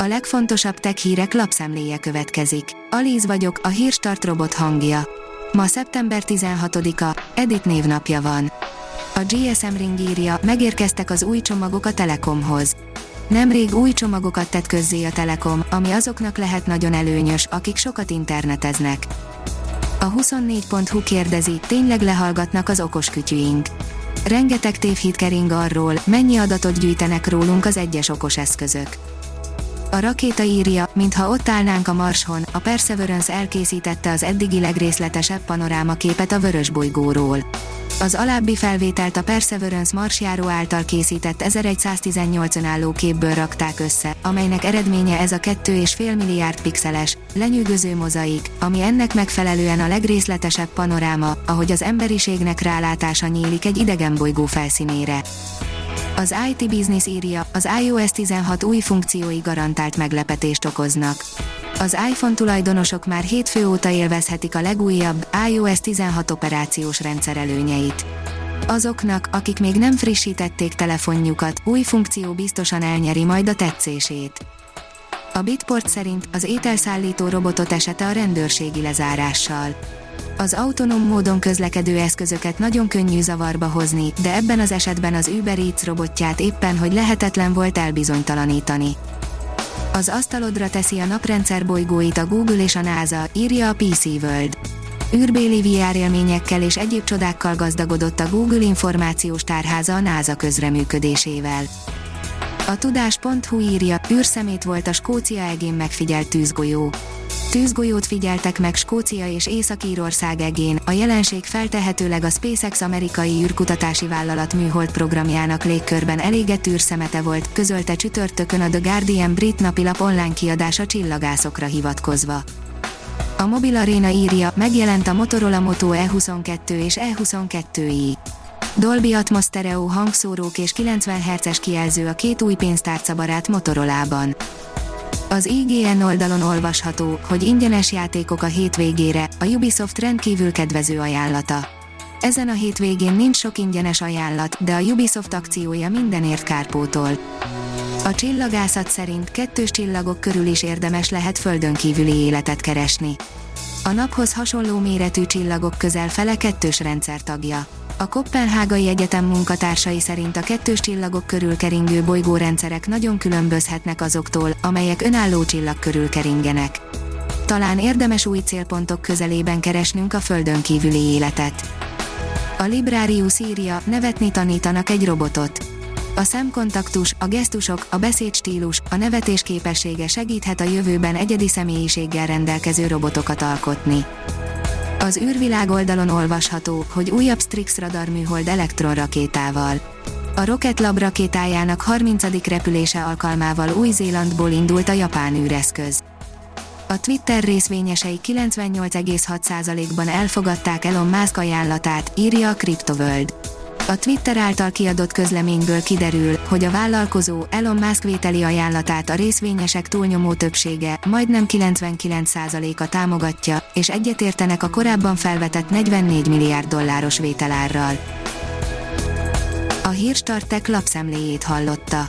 A legfontosabb tech hírek lapszemléje következik. Alíz vagyok, a hírstart robot hangja. Ma szeptember 16-a, Edit névnapja van. A GSM Ring írja, megérkeztek az új csomagok a Telekomhoz. Nemrég új csomagokat tett közzé a Telekom, ami azoknak lehet nagyon előnyös, akik sokat interneteznek. A 24.hu kérdezi, tényleg lehallgatnak az okos kütyüink. Rengeteg tévhit kering arról, mennyi adatot gyűjtenek rólunk az egyes okos eszközök. A rakéta írja, mintha ott állnánk a Marshon, a Perseverance elkészítette az eddigi legrészletesebb panorámaképet a vörös bolygóról. Az alábbi felvételt a Perseverance marsjáró által készített 1118 önálló képből rakták össze, amelynek eredménye ez a 2,5 milliárd pixeles, lenyűgöző mozaik, ami ennek megfelelően a legrészletesebb panoráma, ahogy az emberiségnek rálátása nyílik egy idegen bolygó felszínére. Az IT Business írja, az iOS 16 új funkciói garantált meglepetést okoznak. Az iPhone tulajdonosok már hétfő óta élvezhetik a legújabb iOS 16 operációs rendszer előnyeit. Azoknak, akik még nem frissítették telefonjukat, új funkció biztosan elnyeri majd a tetszését. A Bitport szerint az ételszállító robotot esete a rendőrségi lezárással az autonóm módon közlekedő eszközöket nagyon könnyű zavarba hozni, de ebben az esetben az Uber Eats robotját éppen, hogy lehetetlen volt elbizonytalanítani. Az asztalodra teszi a naprendszer bolygóit a Google és a NASA, írja a PC World. Űrbéli VR élményekkel és egyéb csodákkal gazdagodott a Google információs tárháza a NASA közreműködésével. A tudás.hu írja, űrszemét volt a Skócia egén megfigyelt tűzgolyó. Tűzgolyót figyeltek meg Skócia és Észak-Írország egén, a jelenség feltehetőleg a SpaceX amerikai űrkutatási vállalat műhold programjának légkörben elégett űrszemete volt, közölte csütörtökön a The Guardian brit napilap online kiadása csillagászokra hivatkozva. A Mobil Arena írja, megjelent a Motorola Moto E22 és E22i. Dolby Atmos stereo hangszórók és 90 Hz-es kijelző a két új pénztárcabarát Motorolában. Az IGN oldalon olvasható, hogy ingyenes játékok a hétvégére, a Ubisoft rendkívül kedvező ajánlata. Ezen a hétvégén nincs sok ingyenes ajánlat, de a Ubisoft akciója mindenért kárpótol. A csillagászat szerint kettős csillagok körül is érdemes lehet földön kívüli életet keresni. A naphoz hasonló méretű csillagok közel fele kettős rendszer tagja. A Kopenhágai Egyetem munkatársai szerint a kettős csillagok körül keringő bolygórendszerek nagyon különbözhetnek azoktól, amelyek önálló csillag körül keringenek. Talán érdemes új célpontok közelében keresnünk a Földön kívüli életet. A Librarius írja, nevetni tanítanak egy robotot. A szemkontaktus, a gesztusok, a beszédstílus, a nevetés képessége segíthet a jövőben egyedi személyiséggel rendelkező robotokat alkotni. Az űrvilág oldalon olvasható, hogy újabb Strix radarműhold elektronrakétával. A Rocket Lab rakétájának 30. repülése alkalmával Új-Zélandból indult a japán űreszköz. A Twitter részvényesei 98,6%-ban elfogadták Elon Musk ajánlatát, írja a CryptoWorld. A Twitter által kiadott közleményből kiderül, hogy a vállalkozó Elon Musk vételi ajánlatát a részvényesek túlnyomó többsége, majdnem 99%-a támogatja, és egyetértenek a korábban felvetett 44 milliárd dolláros vételárral. A Hírstartek lapszemléjét hallotta.